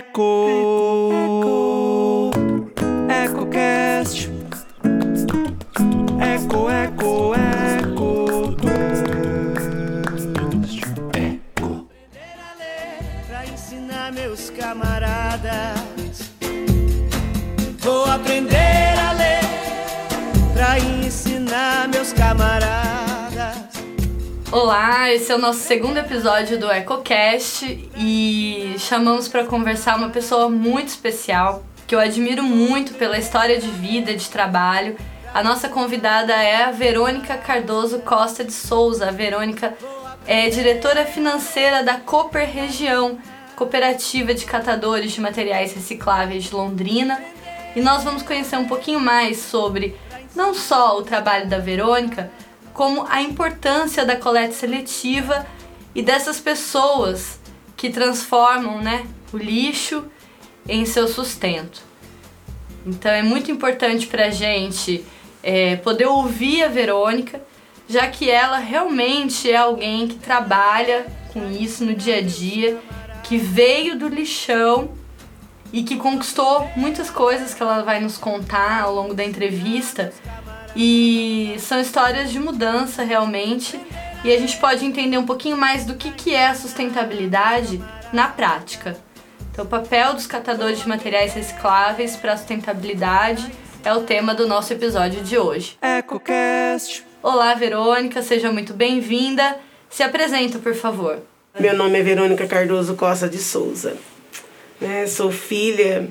Eco, Olá, esse é o nosso segundo episódio do EcoCast e chamamos para conversar uma pessoa muito especial que eu admiro muito pela história de vida, de trabalho. A nossa convidada é a Verônica Cardoso Costa de Souza. A Verônica é diretora financeira da Cooper Região, cooperativa de catadores de materiais recicláveis de Londrina. E nós vamos conhecer um pouquinho mais sobre não só o trabalho da Verônica, como a importância da coleta seletiva e dessas pessoas que transformam né, o lixo em seu sustento. Então é muito importante para a gente é, poder ouvir a Verônica, já que ela realmente é alguém que trabalha com isso no dia a dia, que veio do lixão e que conquistou muitas coisas que ela vai nos contar ao longo da entrevista e são histórias de mudança realmente. E a gente pode entender um pouquinho mais do que, que é a sustentabilidade na prática. Então, o papel dos catadores de materiais recicláveis para a sustentabilidade é o tema do nosso episódio de hoje. EcoCast. Olá, Verônica, seja muito bem-vinda. Se apresenta, por favor. Meu nome é Verônica Cardoso Costa de Souza. Né, sou filha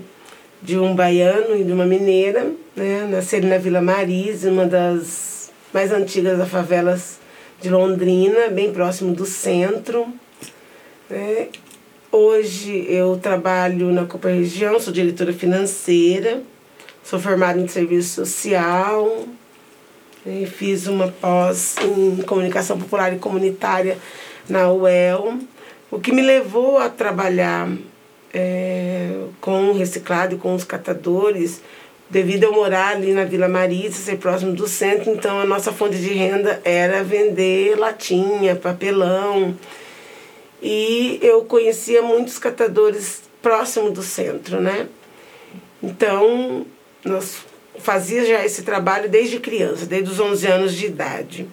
de um baiano e de uma mineira, né? Nasceram na Vila Marise, uma das mais antigas das favelas de Londrina, bem próximo do centro. Né? Hoje eu trabalho na Copa Região, sou diretora financeira, sou formada em serviço social, né? fiz uma pós em comunicação popular e comunitária na UEL, o que me levou a trabalhar é, com o reciclado e com os catadores, devido eu morar ali na Vila Marisa, ser próximo do centro, então a nossa fonte de renda era vender latinha, papelão. E eu conhecia muitos catadores próximo do centro, né? Então, nós fazia já esse trabalho desde criança, desde os 11 anos de idade.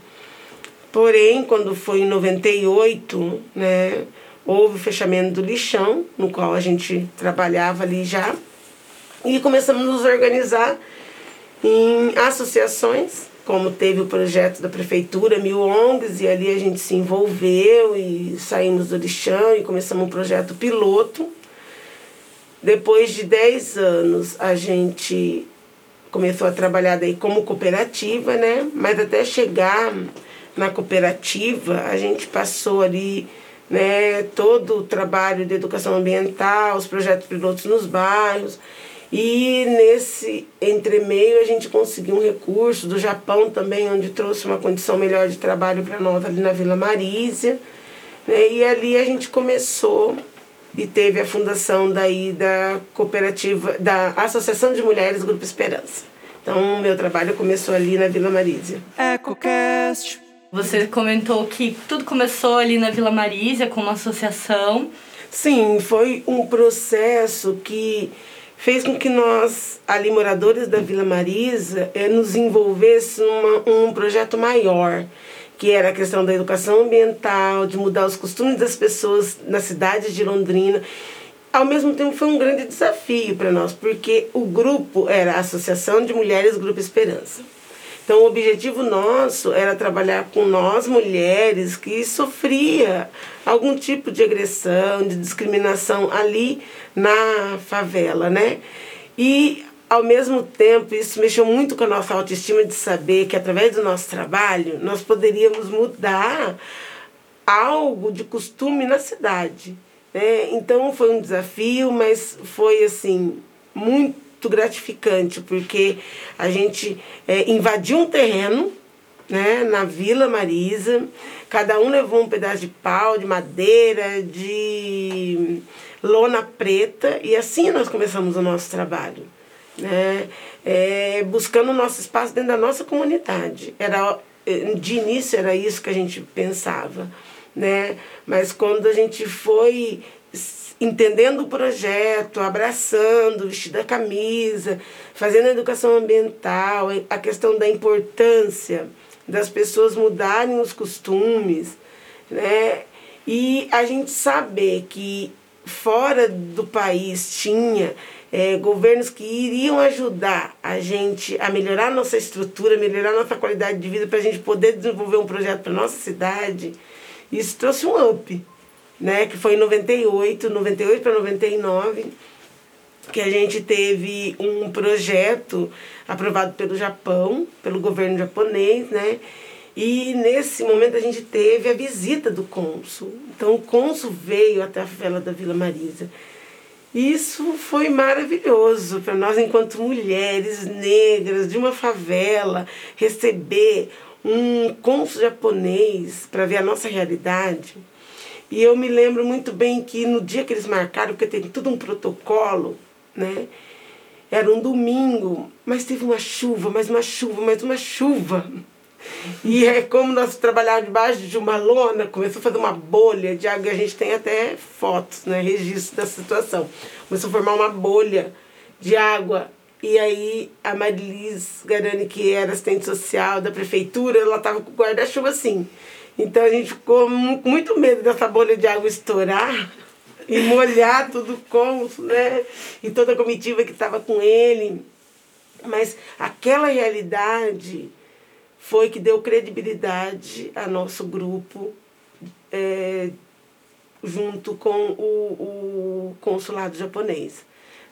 Porém, quando foi em 98, né, houve o fechamento do lixão, no qual a gente trabalhava ali já, e começamos a nos organizar em associações, como teve o projeto da prefeitura, Mil ONGs, e ali a gente se envolveu e saímos do lixão e começamos um projeto piloto. Depois de 10 anos, a gente começou a trabalhar daí como cooperativa, né? Mas até chegar na cooperativa, a gente passou ali né, todo o trabalho de educação ambiental, os projetos pilotos nos bairros. E nesse entremeio a gente conseguiu um recurso do Japão também, onde trouxe uma condição melhor de trabalho para nós ali na Vila Marísia. Né, e ali a gente começou e teve a fundação daí da cooperativa, da Associação de Mulheres Grupo Esperança. Então, o meu trabalho começou ali na Vila Marísia. EcoCast. Você comentou que tudo começou ali na Vila Marísia com uma associação. Sim, foi um processo que fez com que nós, ali moradores da Vila Marisa, eh, nos envolvêssemos um projeto maior, que era a questão da educação ambiental, de mudar os costumes das pessoas na cidade de Londrina. Ao mesmo tempo foi um grande desafio para nós, porque o grupo era a Associação de Mulheres Grupo Esperança. Então, o objetivo nosso era trabalhar com nós, mulheres, que sofria algum tipo de agressão, de discriminação ali na favela, né? E, ao mesmo tempo, isso mexeu muito com a nossa autoestima de saber que, através do nosso trabalho, nós poderíamos mudar algo de costume na cidade. Né? Então, foi um desafio, mas foi, assim, muito muito gratificante, porque a gente é, invadiu um terreno né, na Vila Marisa, cada um levou um pedaço de pau, de madeira, de lona preta, e assim nós começamos o nosso trabalho. Né, é, buscando o nosso espaço dentro da nossa comunidade. Era, de início era isso que a gente pensava. Né? Mas quando a gente foi entendendo o projeto, abraçando, vestindo a camisa, fazendo a educação ambiental, a questão da importância das pessoas mudarem os costumes, né? E a gente saber que fora do país tinha eh, governos que iriam ajudar a gente a melhorar nossa estrutura, melhorar nossa qualidade de vida para a gente poder desenvolver um projeto para nossa cidade, isso trouxe um up, né? Que foi em 98, 98 para 99, que a gente teve um projeto aprovado pelo Japão, pelo governo japonês, né? E nesse momento a gente teve a visita do cônsul. Então o cônsul veio até a favela da Vila Marisa. Isso foi maravilhoso para nós, enquanto mulheres negras de uma favela, receber um cônsul japonês para ver a nossa realidade. E eu me lembro muito bem que no dia que eles marcaram, porque tem tudo um protocolo, né? Era um domingo, mas teve uma chuva, mais uma chuva, mais uma chuva. E é como nós trabalhávamos debaixo de uma lona, começou a fazer uma bolha de água, e a gente tem até fotos, né, registro dessa situação. Começou a formar uma bolha de água. E aí a Marilis Garani, que era assistente social da prefeitura, ela estava com o guarda-chuva assim. Então a gente ficou com muito medo dessa bolha de água estourar e molhar tudo com, né? E toda a comitiva que estava com ele. Mas aquela realidade foi que deu credibilidade a nosso grupo é, junto com o, o consulado japonês.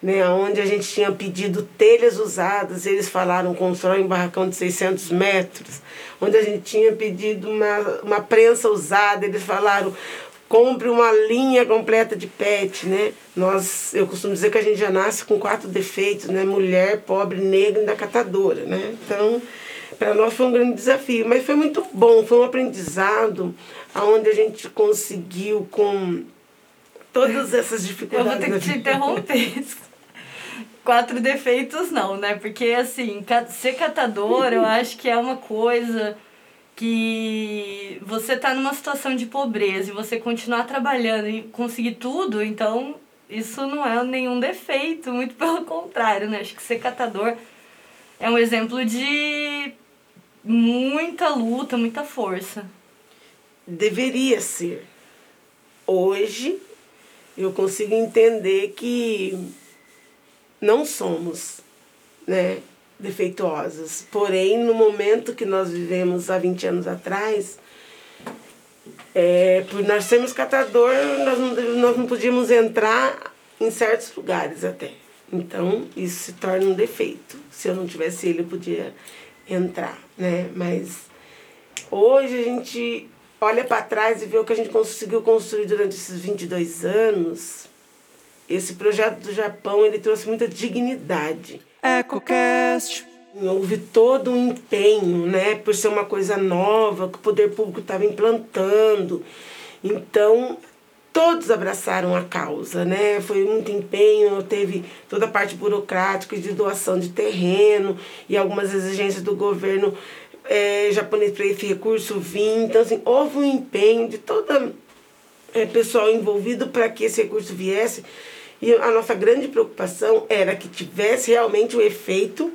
Né, onde a gente tinha pedido telhas usadas, eles falaram constrói um barracão de 600 metros. Onde a gente tinha pedido uma, uma prensa usada, eles falaram compre uma linha completa de pet, né? Nós, eu costumo dizer que a gente já nasce com quatro defeitos, né? Mulher, pobre, negra e ainda catadora, né? Então, para nós foi um grande desafio, mas foi muito bom, foi um aprendizado aonde a gente conseguiu com todas essas Eu dificuldades. vou ter que te interromper. Quatro defeitos não, né? Porque assim, ser catador eu acho que é uma coisa que você tá numa situação de pobreza e você continuar trabalhando e conseguir tudo, então isso não é nenhum defeito, muito pelo contrário, né? Acho que ser catador é um exemplo de muita luta, muita força. Deveria ser. Hoje eu consigo entender que não somos né, defeituosas. Porém, no momento que nós vivemos há 20 anos atrás, é, por nós sermos catador, nós não, nós não podíamos entrar em certos lugares até. Então, isso se torna um defeito. Se eu não tivesse ele, eu podia entrar, né? Mas hoje a gente olha para trás e vê o que a gente conseguiu construir durante esses 22 anos. Esse projeto do Japão, ele trouxe muita dignidade. EcoCast. Houve todo um empenho, né, por ser uma coisa nova, que o poder público estava implantando. Então, todos abraçaram a causa, né? Foi muito empenho, teve toda a parte burocrática de doação de terreno e algumas exigências do governo eh, japonês para esse recurso vir. Então, assim, houve um empenho de toda é, pessoal envolvido para que esse recurso viesse. E a nossa grande preocupação era que tivesse realmente o efeito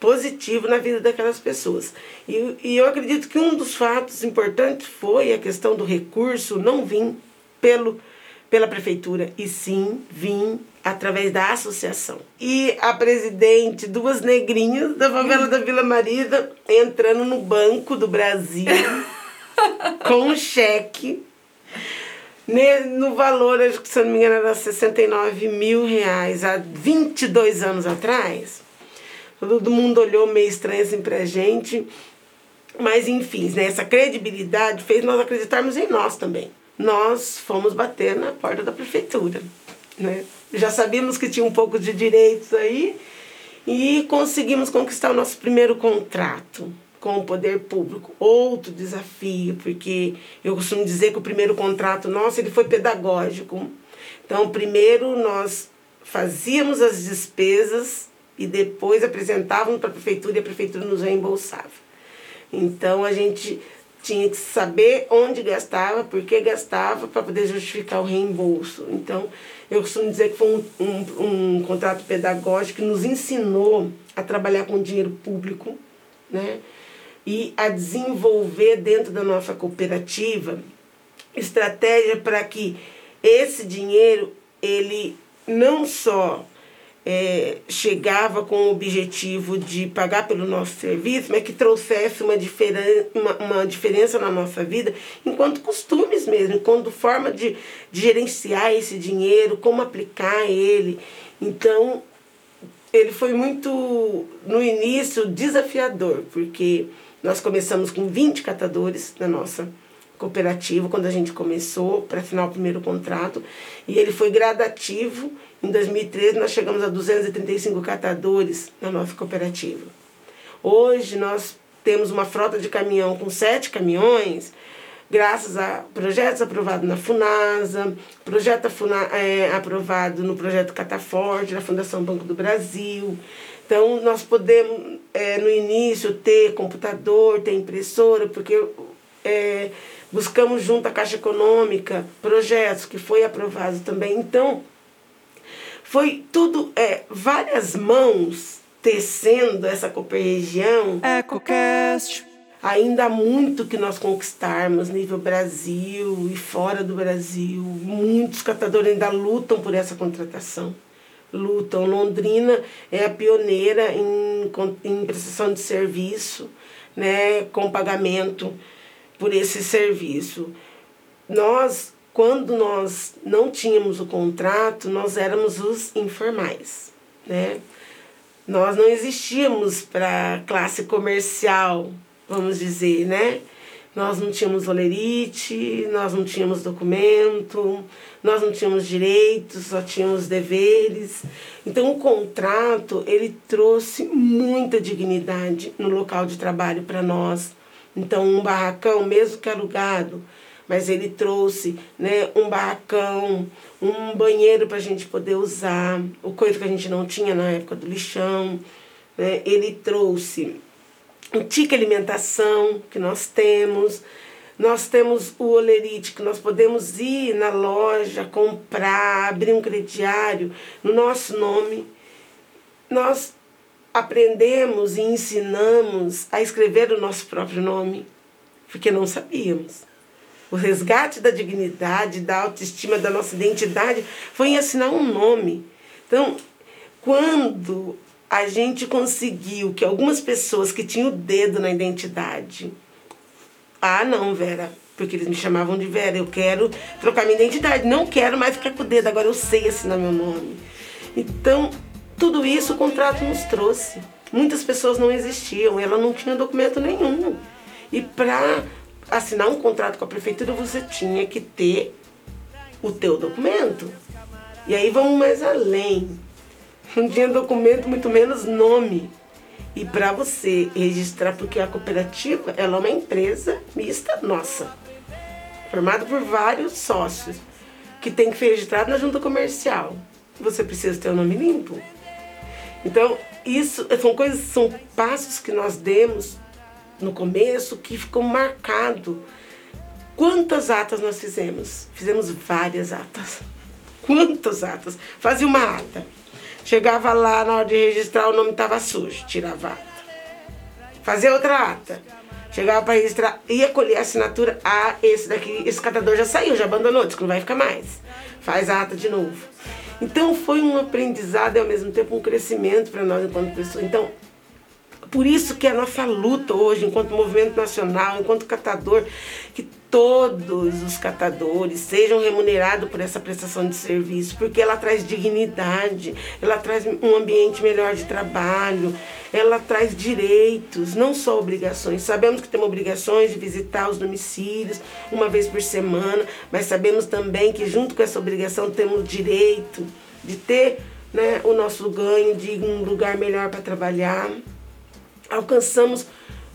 positivo na vida daquelas pessoas. E, e eu acredito que um dos fatos importantes foi a questão do recurso não vir pelo, pela prefeitura, e sim vir através da associação. E a presidente, duas negrinhas da favela da Vila Marisa, entrando no Banco do Brasil com um cheque no valor, acho que se não me engano, era 69 mil reais há 22 anos atrás. Todo mundo olhou meio estranho assim pra gente. Mas, enfim, né, essa credibilidade fez nós acreditarmos em nós também. Nós fomos bater na porta da prefeitura. Né? Já sabíamos que tinha um pouco de direitos aí e conseguimos conquistar o nosso primeiro contrato com o poder público. Outro desafio, porque eu costumo dizer que o primeiro contrato nosso ele foi pedagógico. Então, primeiro nós fazíamos as despesas e depois apresentávamos para a prefeitura e a prefeitura nos reembolsava. Então a gente tinha que saber onde gastava, por que gastava, para poder justificar o reembolso. Então, eu costumo dizer que foi um, um, um contrato pedagógico que nos ensinou a trabalhar com dinheiro público, né? E a desenvolver dentro da nossa cooperativa estratégia para que esse dinheiro ele não só é, chegava com o objetivo de pagar pelo nosso serviço, mas que trouxesse uma, diferen uma, uma diferença na nossa vida, enquanto costumes mesmo, enquanto forma de, de gerenciar esse dinheiro, como aplicar ele. Então, ele foi muito, no início, desafiador, porque nós começamos com 20 catadores na nossa cooperativa quando a gente começou para assinar o primeiro contrato e ele foi gradativo. Em 2013 nós chegamos a 235 catadores na nossa cooperativa. Hoje nós temos uma frota de caminhão com sete caminhões, graças a projetos aprovados na FUNASA, projeto Funa, é, aprovado no projeto Cataforte, da Fundação Banco do Brasil. Então, nós podemos, é, no início, ter computador, ter impressora, porque é, Buscamos junto à Caixa Econômica projetos que foi aprovado também. Então, foi tudo, é, várias mãos tecendo essa região. EcoCast. Ainda há muito que nós conquistarmos nível Brasil e fora do Brasil. Muitos catadores ainda lutam por essa contratação. Lutam. Londrina é a pioneira em, em prestação de serviço, né, com pagamento por esse serviço. Nós, quando nós não tínhamos o contrato, nós éramos os informais, né? Nós não existíamos para classe comercial, vamos dizer, né? Nós não tínhamos olerite, nós não tínhamos documento, nós não tínhamos direitos, só tínhamos deveres. Então o contrato, ele trouxe muita dignidade no local de trabalho para nós então, um barracão, mesmo que alugado, mas ele trouxe né, um barracão, um banheiro para a gente poder usar, o coisa que a gente não tinha na época do lixão. Né? Ele trouxe um tique alimentação que nós temos. Nós temos o olerite, que nós podemos ir na loja, comprar, abrir um crediário no nosso nome. Nós aprendemos e ensinamos a escrever o nosso próprio nome, porque não sabíamos. O resgate da dignidade, da autoestima, da nossa identidade foi em assinar um nome. Então, quando a gente conseguiu que algumas pessoas que tinham o dedo na identidade, ah, não, Vera, porque eles me chamavam de Vera, eu quero trocar minha identidade, não quero mais ficar com o dedo, agora eu sei assinar meu nome. Então, tudo isso o contrato nos trouxe. Muitas pessoas não existiam, ela não tinha documento nenhum. E para assinar um contrato com a prefeitura, você tinha que ter o teu documento. E aí vamos mais além. Não tinha documento, muito menos nome. E para você registrar, porque a cooperativa ela é uma empresa mista nossa, formada por vários sócios, que tem que ser registrado na junta comercial. Você precisa ter o nome limpo. Então, isso são coisas, são passos que nós demos no começo que ficou marcado. Quantas atas nós fizemos? Fizemos várias atas. Quantas atas? Fazia uma ata. Chegava lá na hora de registrar, o nome estava sujo, tirava ata. Fazia outra ata. Chegava para registrar, ia colher a assinatura. Ah, esse daqui, esse catador já saiu, já abandonou, disse que não vai ficar mais. Faz a ata de novo. Então foi um aprendizado e ao mesmo tempo um crescimento para nós enquanto pessoas. Então, por isso que a nossa luta hoje, enquanto movimento nacional, enquanto catador, que todos os catadores sejam remunerados por essa prestação de serviço, porque ela traz dignidade, ela traz um ambiente melhor de trabalho, ela traz direitos, não só obrigações. Sabemos que temos obrigações de visitar os domicílios uma vez por semana, mas sabemos também que junto com essa obrigação temos direito de ter né, o nosso ganho, de um lugar melhor para trabalhar alcançamos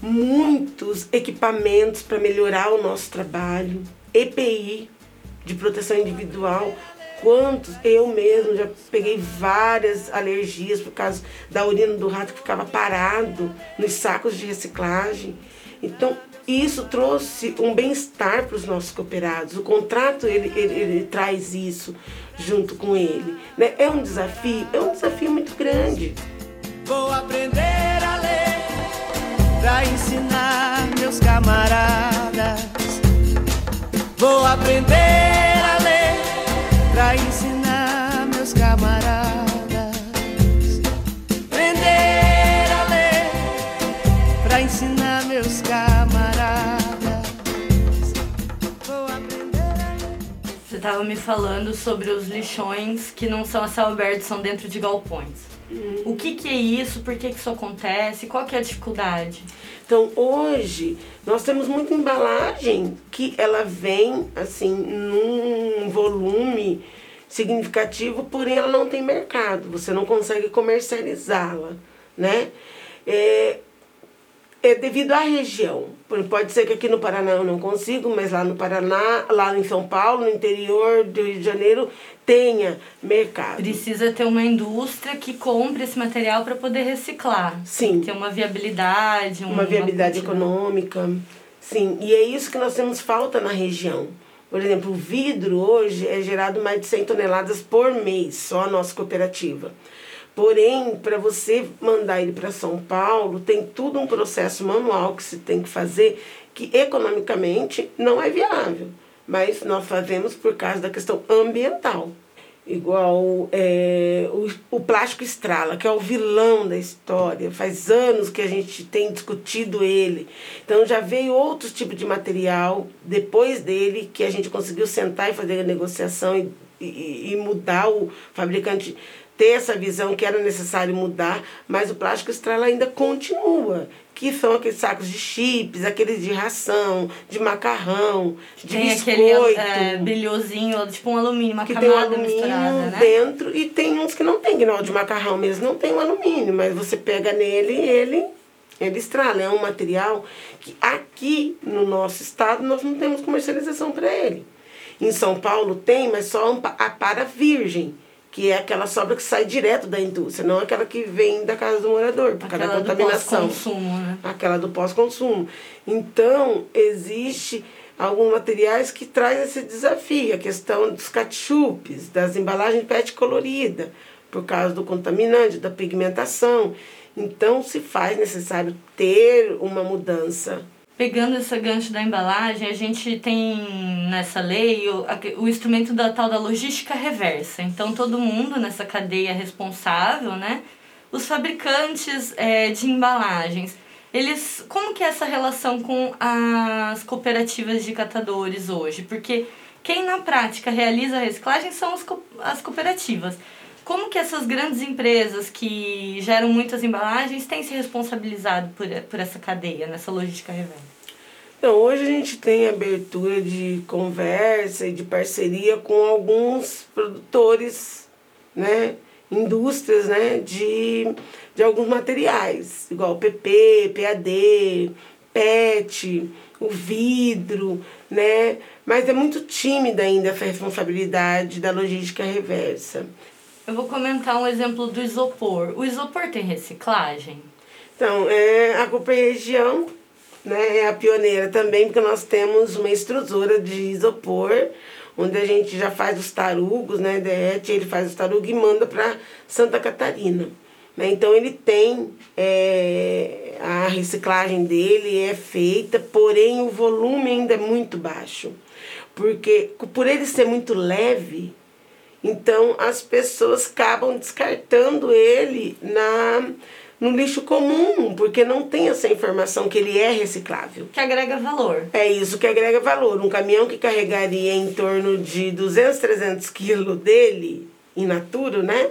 muitos equipamentos para melhorar o nosso trabalho, EPI de proteção individual. Quantos eu mesmo já peguei várias alergias por causa da urina do rato que ficava parado nos sacos de reciclagem. Então, isso trouxe um bem-estar para os nossos cooperados. O contrato ele, ele, ele, traz isso junto com ele. Né? É um desafio, é um desafio muito grande. Vou aprender para ensinar meus camaradas. Vou aprender a ler para ensinar meus camaradas. Aprender a ler para ensinar meus camaradas. Vou aprender a ler. Você estava me falando sobre os lixões que não são a céu aberto, são dentro de galpões. O que, que é isso? Por que, que isso acontece? Qual que é a dificuldade? Então hoje nós temos muita embalagem que ela vem assim num volume significativo, porém ela não tem mercado. Você não consegue comercializá-la, né? É, é devido à região. Pode ser que aqui no Paraná eu não consigo, mas lá no Paraná, lá em São Paulo, no interior do Rio de Janeiro, tenha mercado. Precisa ter uma indústria que compre esse material para poder reciclar. Sim. Ter uma viabilidade. Uma viabilidade econômica. Sim, e é isso que nós temos falta na região. Por exemplo, o vidro hoje é gerado mais de 100 toneladas por mês, só a nossa cooperativa. Porém, para você mandar ele para São Paulo, tem tudo um processo manual que se tem que fazer, que economicamente não é viável. Mas nós fazemos por causa da questão ambiental. Igual é, o, o plástico estrala, que é o vilão da história. Faz anos que a gente tem discutido ele. Então já veio outros tipos de material depois dele que a gente conseguiu sentar e fazer a negociação e, e, e mudar o fabricante ter essa visão que era necessário mudar, mas o plástico estrela ainda continua, que são aqueles sacos de chips, aqueles de ração, de macarrão, de Tem biscoito. aquele é, brilhosinho, tipo um alumínio, uma que tem um alumínio né? dentro e tem uns que não tem, que não, o de macarrão mesmo não tem um alumínio, mas você pega nele e ele, ele estrala. É um material que aqui no nosso estado nós não temos comercialização para ele. Em São Paulo tem, mas só a para virgem que é aquela sobra que sai direto da indústria, não aquela que vem da casa do morador, por causa da contaminação. pós-consumo, né? Aquela do pós-consumo. Então, existe alguns materiais que traz esse desafio, a questão dos ketchupes, das embalagens PET colorida, por causa do contaminante, da pigmentação. Então, se faz necessário ter uma mudança Pegando esse gancho da embalagem, a gente tem nessa lei o, o instrumento da tal da logística reversa. Então, todo mundo nessa cadeia responsável, né? Os fabricantes é, de embalagens, eles como que é essa relação com as cooperativas de catadores hoje? Porque quem na prática realiza a reciclagem são as, co as cooperativas. Como que essas grandes empresas que geram muitas embalagens têm se responsabilizado por, por essa cadeia, nessa logística reversa? Então, hoje a gente tem abertura de conversa e de parceria com alguns produtores, né? indústrias né? de, de alguns materiais, igual PP, PAD, PET, o vidro, né? Mas é muito tímida ainda essa responsabilidade da logística reversa. Eu vou comentar um exemplo do isopor. O isopor tem reciclagem? Então, é, a Cooper Região né, é a pioneira também, porque nós temos uma extrusora de isopor, onde a gente já faz os tarugos, né, derrete, ele faz os tarugos e manda para Santa Catarina. Né? Então, ele tem é, a reciclagem dele, é feita, porém o volume ainda é muito baixo. Porque por ele ser muito leve, então as pessoas acabam descartando ele na no lixo comum, porque não tem essa informação que ele é reciclável. Que agrega valor. É isso que agrega valor. Um caminhão que carregaria em torno de 200, 300 quilos dele, in natura, né?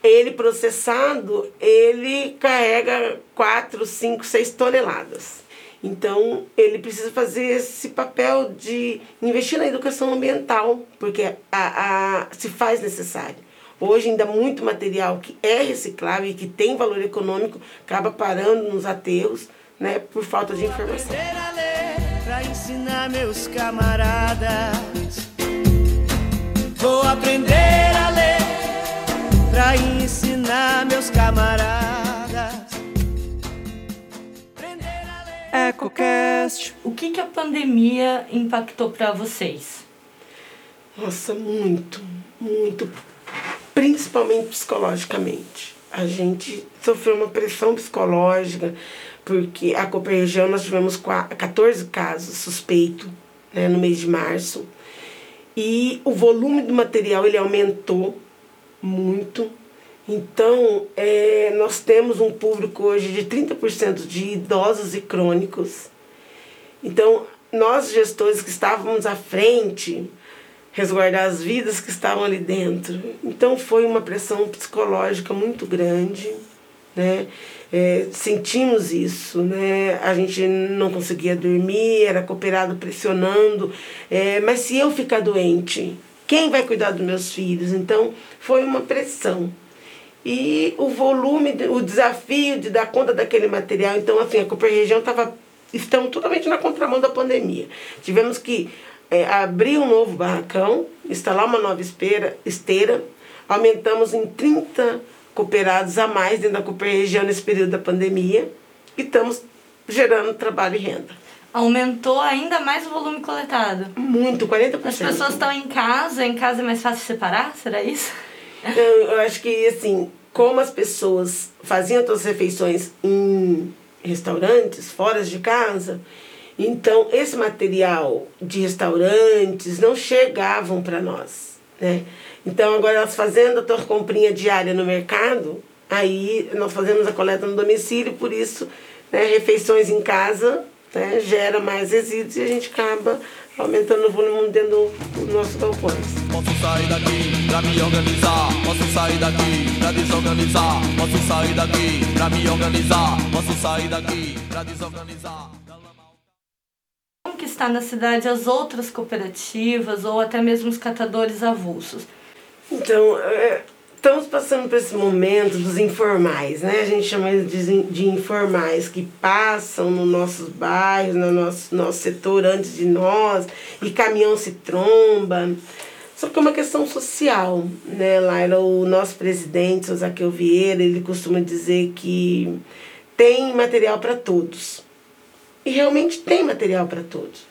Ele processado, ele carrega 4, 5, 6 toneladas. Então, ele precisa fazer esse papel de investir na educação ambiental, porque a, a, se faz necessário. Hoje, ainda muito material que é reciclável e que tem valor econômico acaba parando nos aterros né, por falta de informação. Aprender a ler pra ensinar meus camaradas. Vou aprender a ler pra ensinar meus camaradas. EcoCast. O que, que a pandemia impactou para vocês? Nossa, muito, muito. Principalmente psicologicamente. A gente sofreu uma pressão psicológica, porque a Copa Região nós tivemos 14 casos suspeitos né, no mês de março. E o volume do material ele aumentou muito. Então, é, nós temos um público hoje de 30% de idosos e crônicos. Então, nós gestores que estávamos à frente, resguardar as vidas que estavam ali dentro. Então, foi uma pressão psicológica muito grande, né? É, sentimos isso, né? A gente não conseguia dormir, era cooperado pressionando. É, mas se eu ficar doente, quem vai cuidar dos meus filhos? Então, foi uma pressão. E o volume, o desafio de dar conta daquele material. Então, assim, a Cooper Região estava estamos totalmente na contramão da pandemia. Tivemos que é, abrir um novo barracão, instalar uma nova esteira, esteira aumentamos em 30 cooperados a mais dentro da Cooper Região nesse período da pandemia e estamos gerando trabalho e renda. Aumentou ainda mais o volume coletado? Muito, 40%. As pessoas estão em casa, em casa é mais fácil separar, será isso? Eu, eu acho que, assim, como as pessoas faziam todas as refeições em restaurantes, fora de casa, então esse material de restaurantes não chegavam para nós, né? Então, agora elas fazendo a tua comprinha diária no mercado, aí nós fazemos a coleta no domicílio, por isso, né, refeições em casa né, gera mais resíduos e a gente acaba aumentando o volume dentro dos nossos galpões. Posso sair daqui pra me organizar, posso sair daqui pra desorganizar, posso sair daqui pra me organizar, posso sair daqui pra desorganizar. Como que está na cidade as outras cooperativas ou até mesmo os catadores avulsos? Então, é, estamos passando por esse momento dos informais, né? A gente chama eles de, de informais, que passam nos nossos bairros, no nosso, nosso setor antes de nós, e caminhão se tromba. Só que é uma questão social, né, Laila? O nosso presidente, o Zaqueu Vieira, ele costuma dizer que tem material para todos. E realmente tem material para todos.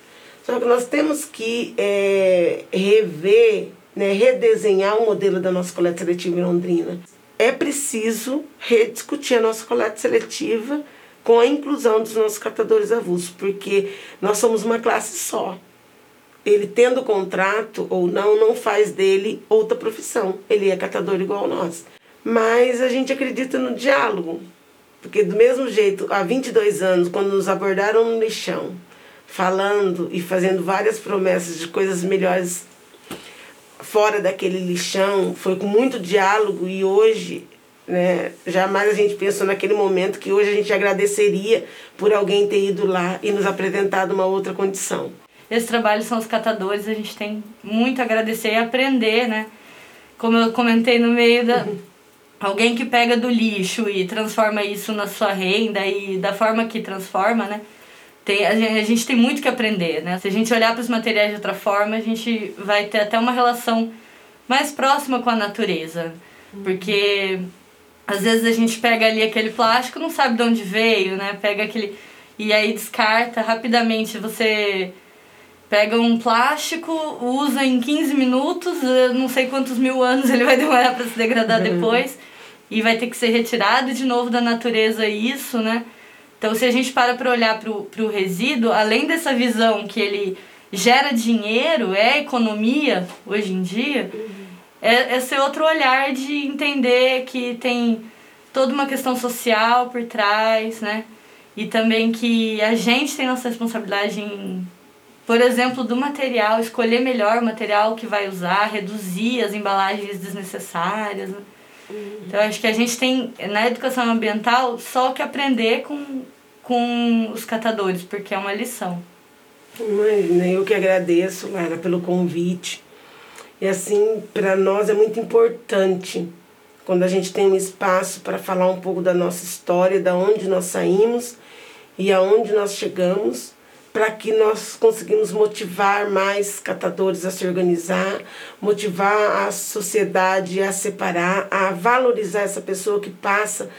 Só que nós temos que é, rever né, redesenhar o modelo da nossa coleta seletiva em Londrina. É preciso rediscutir a nossa coleta seletiva com a inclusão dos nossos catadores avulsos, porque nós somos uma classe só. Ele tendo contrato ou não, não faz dele outra profissão. Ele é catador igual nós. Mas a gente acredita no diálogo, porque do mesmo jeito, há 22 anos, quando nos abordaram no lixão, falando e fazendo várias promessas de coisas melhores fora daquele lixão, foi com muito diálogo e hoje, né, jamais a gente pensou naquele momento que hoje a gente agradeceria por alguém ter ido lá e nos apresentado uma outra condição. Esse trabalho são os catadores, a gente tem muito a agradecer e aprender, né? Como eu comentei no meio da. Alguém que pega do lixo e transforma isso na sua renda e da forma que transforma, né? tem, a, gente, a gente tem muito que aprender, né? Se a gente olhar para os materiais de outra forma, a gente vai ter até uma relação mais próxima com a natureza. Porque às vezes a gente pega ali aquele plástico, não sabe de onde veio, né? Pega aquele. E aí descarta rapidamente. Você pega um plástico, usa em 15 minutos, não sei quantos mil anos ele vai demorar para se degradar depois, e vai ter que ser retirado de novo da natureza isso, né? Então, se a gente para para olhar para o resíduo, além dessa visão que ele gera dinheiro, é economia hoje em dia, é esse outro olhar de entender que tem toda uma questão social por trás, né? E também que a gente tem nossa responsabilidade em, por exemplo, do material, escolher melhor o material que vai usar, reduzir as embalagens desnecessárias. Né? Então, acho que a gente tem, na educação ambiental, só que aprender com, com os catadores, porque é uma lição. Imagina, eu que agradeço, Lara, pelo convite. E assim, para nós é muito importante quando a gente tem um espaço para falar um pouco da nossa história, da onde nós saímos e aonde nós chegamos para que nós conseguimamos motivar mais catadores a se organizar, motivar a sociedade a separar, a valorizar essa pessoa que passa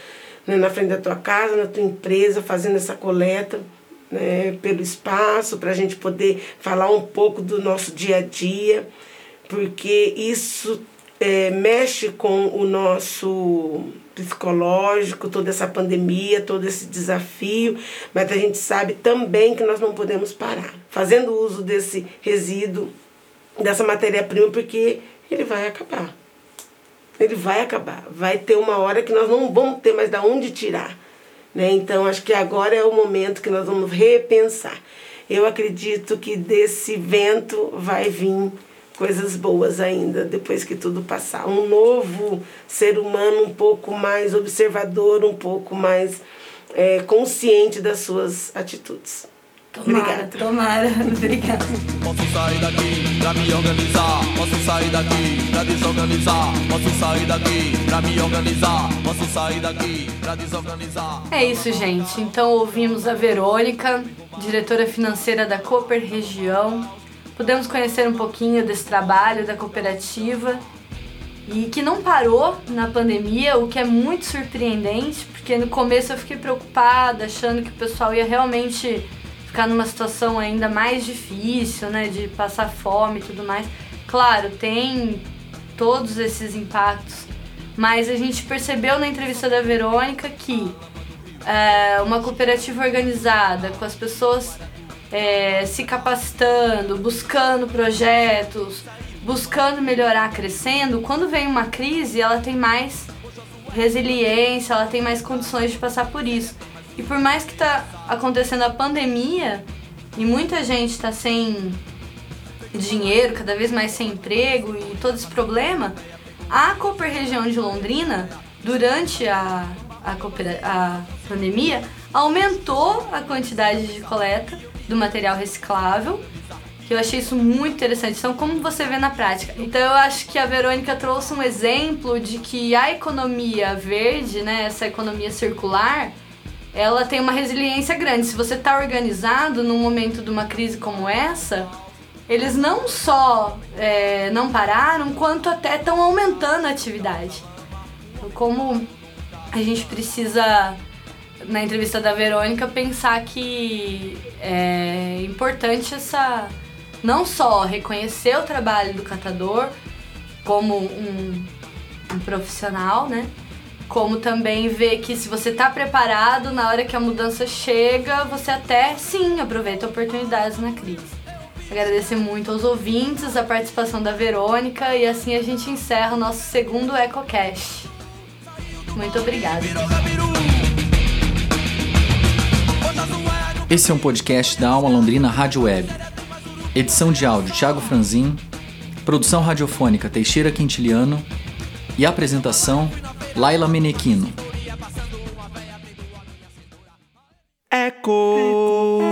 né, na frente da tua casa, na tua empresa, fazendo essa coleta, né, pelo espaço, para a gente poder falar um pouco do nosso dia a dia, porque isso é, mexe com o nosso psicológico, toda essa pandemia, todo esse desafio, mas a gente sabe também que nós não podemos parar, fazendo uso desse resíduo, dessa matéria-prima, porque ele vai acabar. Ele vai acabar. Vai ter uma hora que nós não vamos ter mais de onde tirar. Né? Então, acho que agora é o momento que nós vamos repensar. Eu acredito que desse vento vai vir coisas boas ainda depois que tudo passar. Um novo ser humano um pouco mais observador, um pouco mais é, consciente das suas atitudes. Tomara, Obrigada. tomara. Obrigada. Posso sair daqui pra me organizar. Posso sair daqui pra desorganizar. Posso sair daqui pra me organizar. Posso sair daqui pra desorganizar. É isso, gente. Então ouvimos a Verônica, diretora financeira da Cooper Região. Pudemos conhecer um pouquinho desse trabalho da cooperativa e que não parou na pandemia, o que é muito surpreendente, porque no começo eu fiquei preocupada, achando que o pessoal ia realmente ficar numa situação ainda mais difícil, né, de passar fome e tudo mais. Claro, tem todos esses impactos, mas a gente percebeu na entrevista da Verônica que é, uma cooperativa organizada, com as pessoas é, se capacitando, buscando projetos, buscando melhorar, crescendo, quando vem uma crise, ela tem mais resiliência, ela tem mais condições de passar por isso. E por mais que tá acontecendo a pandemia e muita gente está sem dinheiro, cada vez mais sem emprego e todo esse problema, a Cooper Região de Londrina, durante a, a, a pandemia, aumentou a quantidade de coleta do material reciclável, que eu achei isso muito interessante. Então, como você vê na prática? Então, eu acho que a Verônica trouxe um exemplo de que a economia verde, né, essa economia circular, ela tem uma resiliência grande. Se você está organizado num momento de uma crise como essa, eles não só é, não pararam, quanto até estão aumentando a atividade. Então, Como a gente precisa, na entrevista da Verônica, pensar que é importante essa não só reconhecer o trabalho do catador como um, um profissional, né? Como também ver que se você está preparado na hora que a mudança chega, você até sim aproveita oportunidades na crise. Agradecer muito aos ouvintes, a participação da Verônica e assim a gente encerra o nosso segundo EcoCast. Muito obrigada. Esse é um podcast da Alma Londrina Rádio Web. Edição de áudio Thiago Franzin, produção radiofônica Teixeira Quintiliano e apresentação Laila Menequino. Eco.